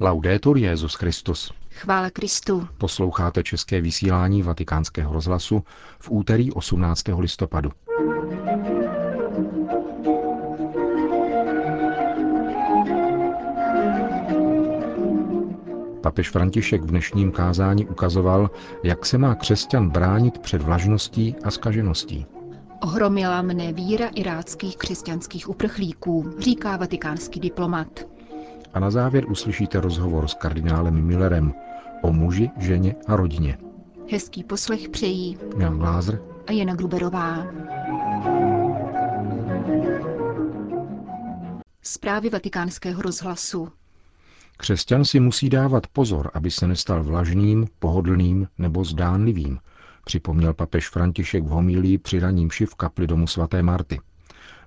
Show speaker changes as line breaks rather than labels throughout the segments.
Laudetur Jezus Christus.
Chvála Kristu.
Posloucháte české vysílání Vatikánského rozhlasu v úterý 18. listopadu. Papež František v dnešním kázání ukazoval, jak se má křesťan bránit před vlažností a skažeností.
Ohromila mne víra iráckých křesťanských uprchlíků, říká vatikánský diplomat.
A na závěr uslyšíte rozhovor s kardinálem Millerem o muži, ženě a rodině.
Hezký poslech přejí
Jan Glázer
a Jana Gruberová. Zprávy vatikánského rozhlasu.
Křesťan si musí dávat pozor, aby se nestal vlažným, pohodlným nebo zdánlivým, připomněl papež František v homílii při raním v kapli domu svaté Marty.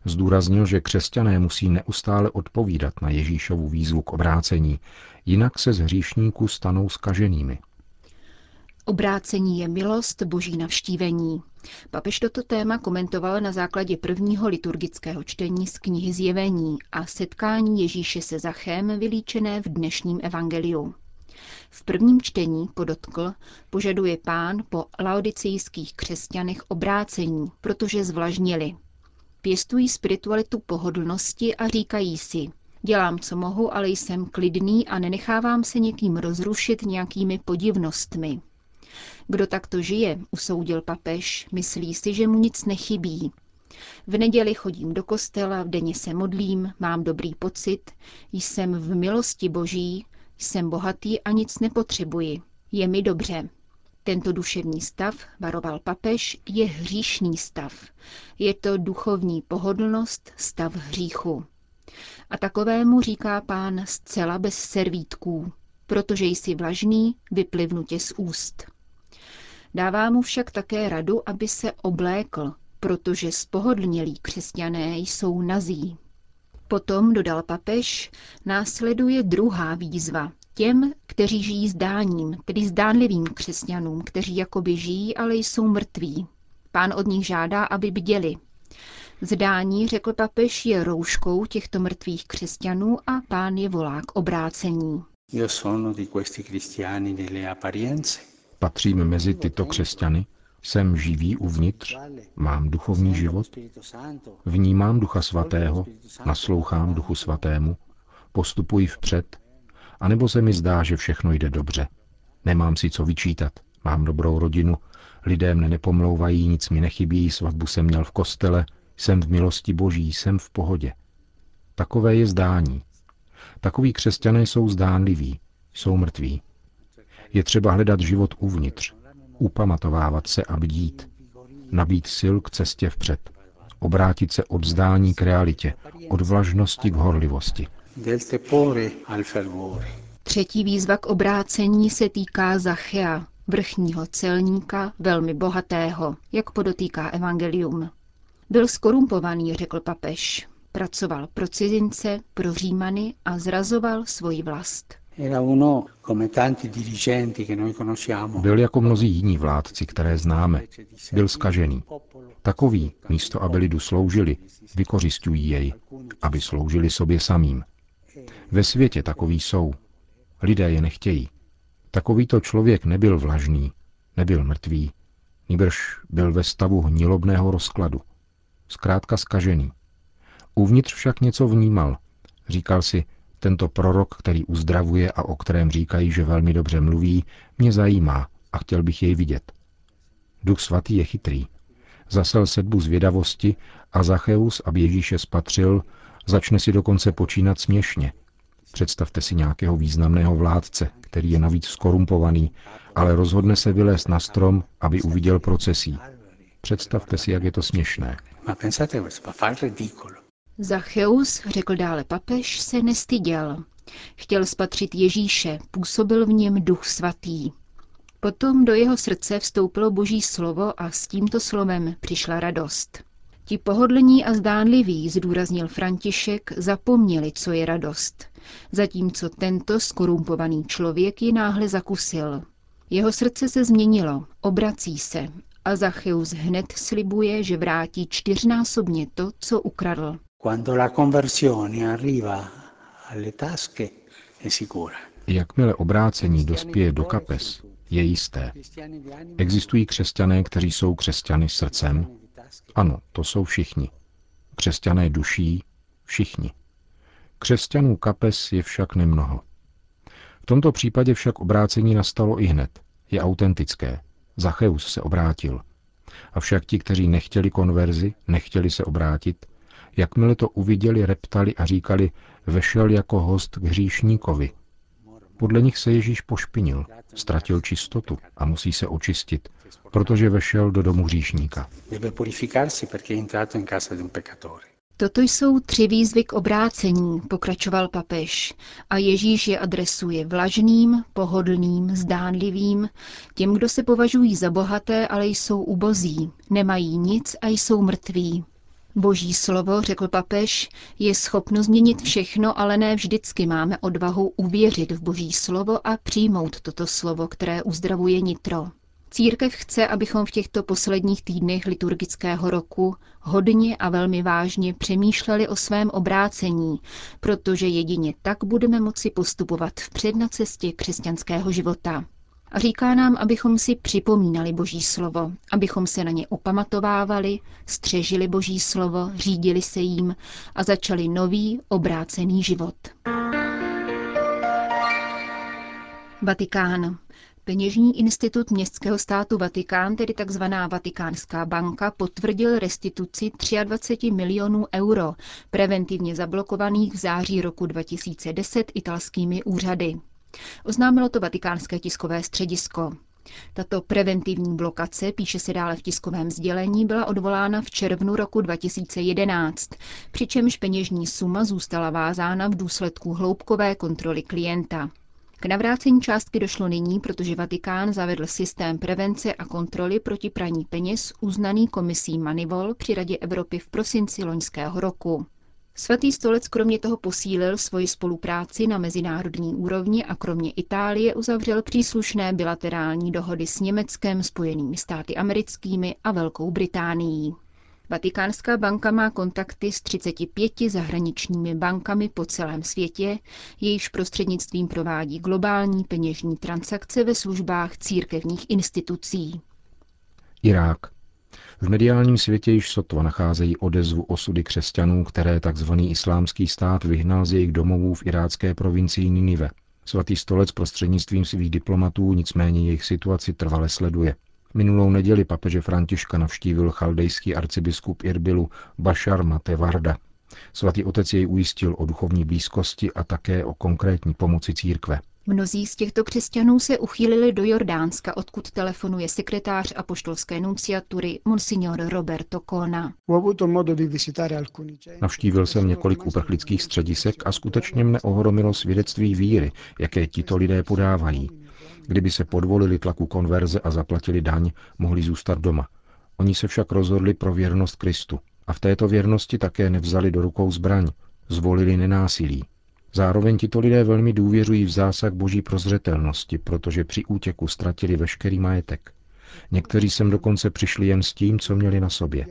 Zdůraznil, že křesťané musí neustále odpovídat na Ježíšovu výzvu k obrácení, jinak se z hříšníků stanou skaženými.
Obrácení je milost, boží navštívení. Papež toto téma komentoval na základě prvního liturgického čtení z knihy Zjevení a setkání Ježíše se Zachem vylíčené v dnešním evangeliu. V prvním čtení, podotkl, požaduje pán po laodicijských křesťanech obrácení, protože zvlažnili. Pěstují spiritualitu pohodlnosti a říkají si, dělám, co mohu, ale jsem klidný a nenechávám se někým rozrušit nějakými podivnostmi. Kdo takto žije, usoudil papež, myslí si, že mu nic nechybí. V neděli chodím do kostela, v denně se modlím, mám dobrý pocit, jsem v milosti boží, jsem bohatý a nic nepotřebuji. Je mi dobře. Tento duševní stav, varoval papež, je hříšný stav. Je to duchovní pohodlnost, stav hříchu. A takovému říká pán zcela bez servítků, protože jsi vlažný, vyplivnu tě z úst. Dává mu však také radu, aby se oblékl, protože spohodlnělí křesťané jsou nazí. Potom, dodal papež, následuje druhá výzva těm, kteří žijí zdáním, tedy zdánlivým křesťanům, kteří jakoby žijí, ale jsou mrtví. Pán od nich žádá, aby bděli. Zdání, řekl papež, je rouškou těchto mrtvých křesťanů a pán je volá k obrácení.
Patřím mezi tyto křesťany, jsem živý uvnitř, mám duchovní život, vnímám Ducha Svatého, naslouchám Duchu Svatému, postupuji vpřed, anebo se mi zdá, že všechno jde dobře. Nemám si co vyčítat, mám dobrou rodinu, lidé mne nepomlouvají, nic mi nechybí, svatbu jsem měl v kostele, jsem v milosti boží, jsem v pohodě. Takové je zdání. Takoví křesťané jsou zdánliví, jsou mrtví. Je třeba hledat život uvnitř, upamatovávat se a bdít, nabít sil k cestě vpřed, obrátit se od zdání k realitě, od vlažnosti k horlivosti.
Třetí výzva k obrácení se týká Zachea, vrchního celníka, velmi bohatého, jak podotýká evangelium. Byl skorumpovaný, řekl papež. Pracoval pro cizince, pro římany a zrazoval svoji vlast.
Byl jako mnozí jiní vládci, které známe. Byl skažený. Takový, místo aby lidu sloužili, vykořišťují jej, aby sloužili sobě samým. Ve světě takový jsou. Lidé je nechtějí. Takovýto člověk nebyl vlažný, nebyl mrtvý, nýbrž byl ve stavu hnilobného rozkladu. Zkrátka skažený. Uvnitř však něco vnímal. Říkal si, tento prorok, který uzdravuje a o kterém říkají, že velmi dobře mluví, mě zajímá a chtěl bych jej vidět. Duch svatý je chytrý. Zasel sedbu zvědavosti a Zacheus, aby Ježíše spatřil, začne si dokonce počínat směšně. Představte si nějakého významného vládce, který je navíc skorumpovaný, ale rozhodne se vylézt na strom, aby uviděl procesí. Představte si, jak je to směšné.
Zacheus, řekl dále papež, se nestyděl. Chtěl spatřit Ježíše, působil v něm duch svatý. Potom do jeho srdce vstoupilo boží slovo a s tímto slovem přišla radost. Ti pohodlní a zdánliví, zdůraznil František, zapomněli, co je radost, zatímco tento skorumpovaný člověk ji náhle zakusil. Jeho srdce se změnilo, obrací se a Zacheus hned slibuje, že vrátí čtyřnásobně to, co ukradl.
Jakmile obrácení dospěje do kapes, je jisté. Existují křesťané, kteří jsou křesťany srdcem? Ano, to jsou všichni. Křesťané duší? Všichni. Křesťanů kapes je však nemnoho. V tomto případě však obrácení nastalo i hned. Je autentické. Zacheus se obrátil. Avšak ti, kteří nechtěli konverzi, nechtěli se obrátit, jakmile to uviděli, reptali a říkali, vešel jako host k hříšníkovi. Podle nich se Ježíš pošpinil, ztratil čistotu a musí se očistit, protože vešel do domu hříšníka.
Toto jsou tři výzvy k obrácení, pokračoval papež, a Ježíš je adresuje vlažným, pohodlným, zdánlivým, těm, kdo se považují za bohaté, ale jsou ubozí, nemají nic a jsou mrtví. Boží slovo, řekl papež, je schopno změnit všechno, ale ne vždycky máme odvahu uvěřit v Boží slovo a přijmout toto slovo, které uzdravuje nitro. Církev chce, abychom v těchto posledních týdnech liturgického roku hodně a velmi vážně přemýšleli o svém obrácení, protože jedině tak budeme moci postupovat vpřed na cestě křesťanského života. Říká nám, abychom si připomínali Boží slovo, abychom se na ně opamatovávali, střežili Boží slovo, řídili se jím a začali nový, obrácený život. Vatikán. Peněžní institut městského státu Vatikán, tedy tzv. Vatikánská banka, potvrdil restituci 23 milionů euro, preventivně zablokovaných v září roku 2010 italskými úřady. Oznámilo to vatikánské tiskové středisko. Tato preventivní blokace, píše se dále v tiskovém sdělení, byla odvolána v červnu roku 2011, přičemž peněžní suma zůstala vázána v důsledku hloubkové kontroly klienta. K navrácení částky došlo nyní, protože Vatikán zavedl systém prevence a kontroly proti praní peněz uznaný komisí Manivol při Radě Evropy v prosinci loňského roku. Svatý stolec kromě toho posílil svoji spolupráci na mezinárodní úrovni a kromě Itálie uzavřel příslušné bilaterální dohody s Německem, Spojenými státy americkými a Velkou Británií. Vatikánská banka má kontakty s 35 zahraničními bankami po celém světě, jejichž prostřednictvím provádí globální peněžní transakce ve službách církevních institucí.
Irák. V mediálním světě již sotva nacházejí odezvu osudy křesťanů, které tzv. islámský stát vyhnal z jejich domovů v irácké provincii Ninive. Svatý stolec prostřednictvím svých diplomatů nicméně jejich situaci trvale sleduje. Minulou neděli papeže Františka navštívil chaldejský arcibiskup Irbilu Bashar Matevarda. Svatý otec jej ujistil o duchovní blízkosti a také o konkrétní pomoci církve.
Mnozí z těchto křesťanů se uchýlili do Jordánska, odkud telefonuje sekretář apoštolské nunciatury Monsignor Roberto Kona.
Navštívil jsem několik uprchlických středisek a skutečně mne ohromilo svědectví víry, jaké tito lidé podávají. Kdyby se podvolili tlaku konverze a zaplatili daň, mohli zůstat doma. Oni se však rozhodli pro věrnost Kristu a v této věrnosti také nevzali do rukou zbraň, zvolili nenásilí. Zároveň tito lidé velmi důvěřují v zásah boží prozřetelnosti, protože při útěku ztratili veškerý majetek. Někteří sem dokonce přišli jen s tím, co měli na sobě.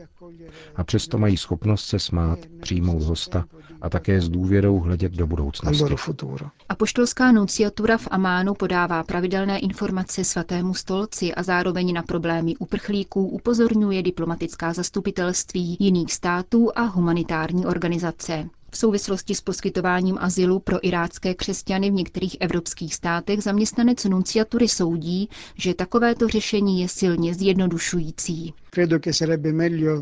A přesto mají schopnost se smát, přijmout hosta a také s důvěrou hledět do budoucnosti.
Apoštolská nunciatura v Amánu podává pravidelné informace svatému stolci a zároveň na problémy uprchlíků upozorňuje diplomatická zastupitelství jiných států a humanitární organizace. V souvislosti s poskytováním azylu pro irácké křesťany v některých evropských státech zaměstnanec nunciatury soudí, že takovéto řešení je silně zjednodušující.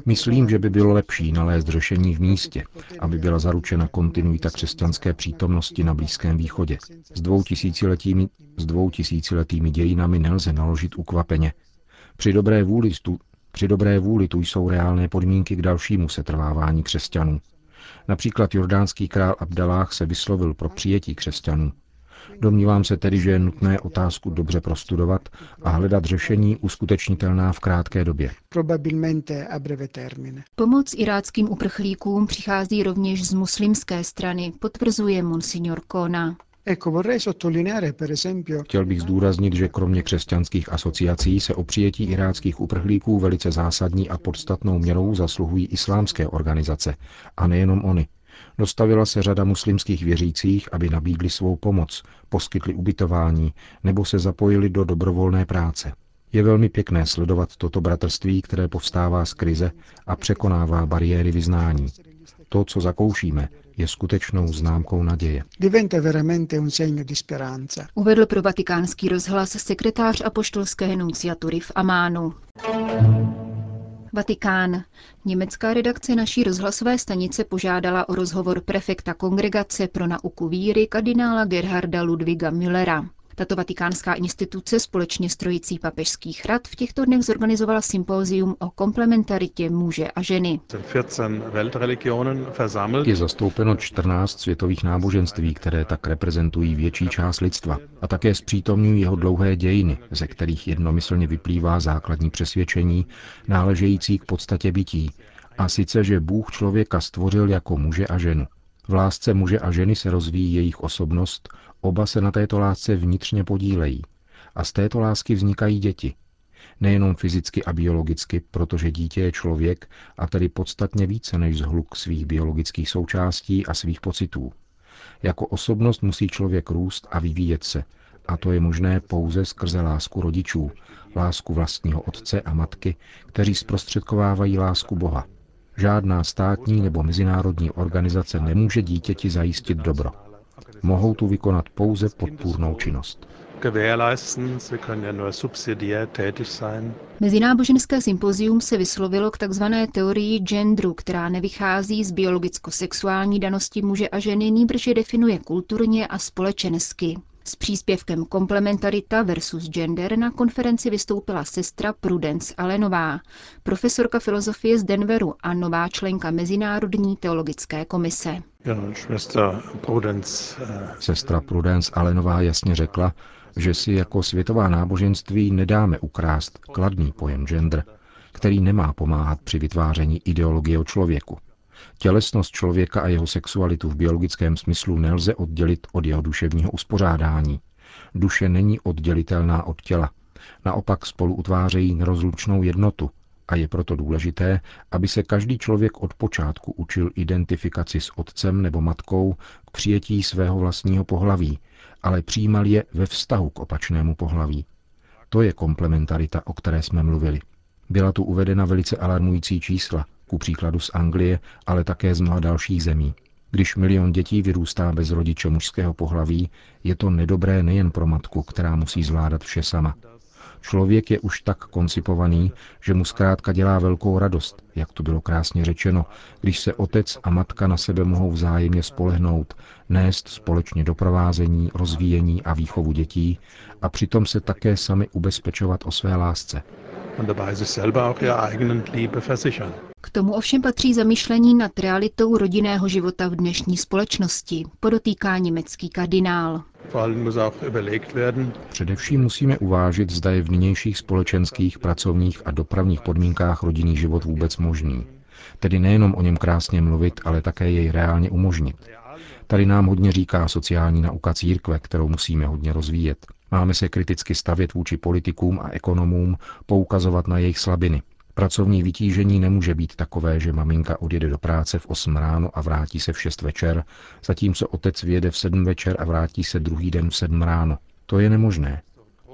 Myslím, že by bylo lepší nalézt řešení v místě, aby byla zaručena kontinuita křesťanské přítomnosti na Blízkém východě. S dvou tisíciletými, s dvou tisíciletými dějinami nelze naložit ukvapeně. Při dobré vůli tu, při dobré vůli tu jsou reálné podmínky k dalšímu setrvávání křesťanů. Například jordánský král Abdalách se vyslovil pro přijetí křesťanů. Domnívám se tedy, že je nutné otázku dobře prostudovat a hledat řešení uskutečnitelná v krátké době.
Pomoc iráckým uprchlíkům přichází rovněž z muslimské strany, potvrzuje monsignor Kona.
Chtěl bych zdůraznit, že kromě křesťanských asociací se o přijetí iráckých uprchlíků velice zásadní a podstatnou měrou zasluhují islámské organizace, a nejenom oni. Dostavila se řada muslimských věřících, aby nabídli svou pomoc, poskytli ubytování nebo se zapojili do dobrovolné práce. Je velmi pěkné sledovat toto bratrství, které povstává z krize a překonává bariéry vyznání. To, co zakoušíme, je skutečnou známkou naděje.
Uvedl pro vatikánský rozhlas sekretář apoštolské nunciatury v Amánu. Vatikán. Německá redakce naší rozhlasové stanice požádala o rozhovor prefekta Kongregace pro nauku víry kardinála Gerharda Ludviga Müllera. Tato vatikánská instituce společně s trojicí papežských rad v těchto dnech zorganizovala sympózium o komplementaritě muže a ženy.
Je zastoupeno 14 světových náboženství, které tak reprezentují větší část lidstva a také zpřítomňují jeho dlouhé dějiny, ze kterých jednomyslně vyplývá základní přesvědčení náležející k podstatě bytí, a sice, že Bůh člověka stvořil jako muže a ženu. V lásce muže a ženy se rozvíjí jejich osobnost, oba se na této lásce vnitřně podílejí. A z této lásky vznikají děti. Nejenom fyzicky a biologicky, protože dítě je člověk a tedy podstatně více než zhluk svých biologických součástí a svých pocitů. Jako osobnost musí člověk růst a vyvíjet se, a to je možné pouze skrze lásku rodičů, lásku vlastního otce a matky, kteří zprostředkovávají lásku Boha. Žádná státní nebo mezinárodní organizace nemůže dítěti zajistit dobro. Mohou tu vykonat pouze podpůrnou činnost.
Mezináboženské sympozium se vyslovilo k tzv. teorii genderu, která nevychází z biologicko-sexuální danosti muže a ženy, nýbrž je definuje kulturně a společensky. S příspěvkem Komplementarita versus Gender na konferenci vystoupila sestra Prudence Alenová, profesorka filozofie z Denveru a nová členka Mezinárodní teologické komise.
Sestra Prudence Alenová jasně řekla, že si jako světová náboženství nedáme ukrást kladný pojem gender, který nemá pomáhat při vytváření ideologie o člověku. Tělesnost člověka a jeho sexualitu v biologickém smyslu nelze oddělit od jeho duševního uspořádání. Duše není oddělitelná od těla. Naopak spolu utvářejí nerozlučnou jednotu a je proto důležité, aby se každý člověk od počátku učil identifikaci s otcem nebo matkou k přijetí svého vlastního pohlaví, ale přijímal je ve vztahu k opačnému pohlaví. To je komplementarita, o které jsme mluvili. Byla tu uvedena velice alarmující čísla, ku příkladu z Anglie, ale také z mnoha dalších zemí. Když milion dětí vyrůstá bez rodiče mužského pohlaví, je to nedobré nejen pro matku, která musí zvládat vše sama. Člověk je už tak koncipovaný, že mu zkrátka dělá velkou radost, jak to bylo krásně řečeno, když se otec a matka na sebe mohou vzájemně spolehnout, nést společně doprovázení, rozvíjení a výchovu dětí a přitom se také sami ubezpečovat o své lásce.
K tomu ovšem patří zamýšlení nad realitou rodinného života v dnešní společnosti, podotýká německý kardinál.
Především musíme uvážit, zda je v nynějších společenských, pracovních a dopravních podmínkách rodinný život vůbec možný. Tedy nejenom o něm krásně mluvit, ale také jej reálně umožnit. Tady nám hodně říká sociální nauka církve, kterou musíme hodně rozvíjet. Máme se kriticky stavět vůči politikům a ekonomům, poukazovat na jejich slabiny. Pracovní vytížení nemůže být takové, že maminka odjede do práce v 8 ráno a vrátí se v 6 večer, zatímco otec vyjede v 7 večer a vrátí se druhý den v 7 ráno. To je nemožné.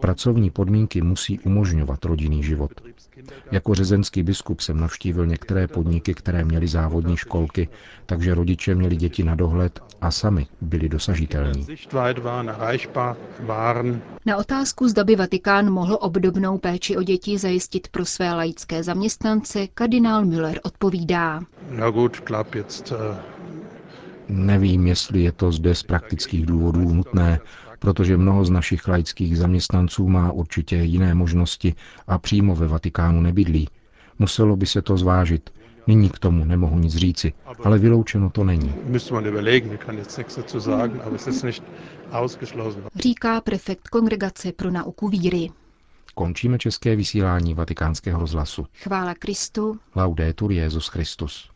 Pracovní podmínky musí umožňovat rodinný život. Jako řezenský biskup jsem navštívil některé podniky, které měly závodní školky, takže rodiče měli děti na dohled a sami byli dosažitelní.
Na otázku, zda by Vatikán mohl obdobnou péči o děti zajistit pro své laické zaměstnance, kardinál Müller odpovídá.
Äh, Nevím, jestli je to zde z praktických důvodů nutné, protože mnoho z našich laických zaměstnanců má určitě jiné možnosti a přímo ve Vatikánu nebydlí. Muselo by se to zvážit. Nyní k tomu nemohu nic říci, ale vyloučeno to není.
Říká prefekt Kongregace pro nauku víry.
Končíme české vysílání vatikánského rozhlasu.
Chvála Kristu.
Laudetur Jezus Christus.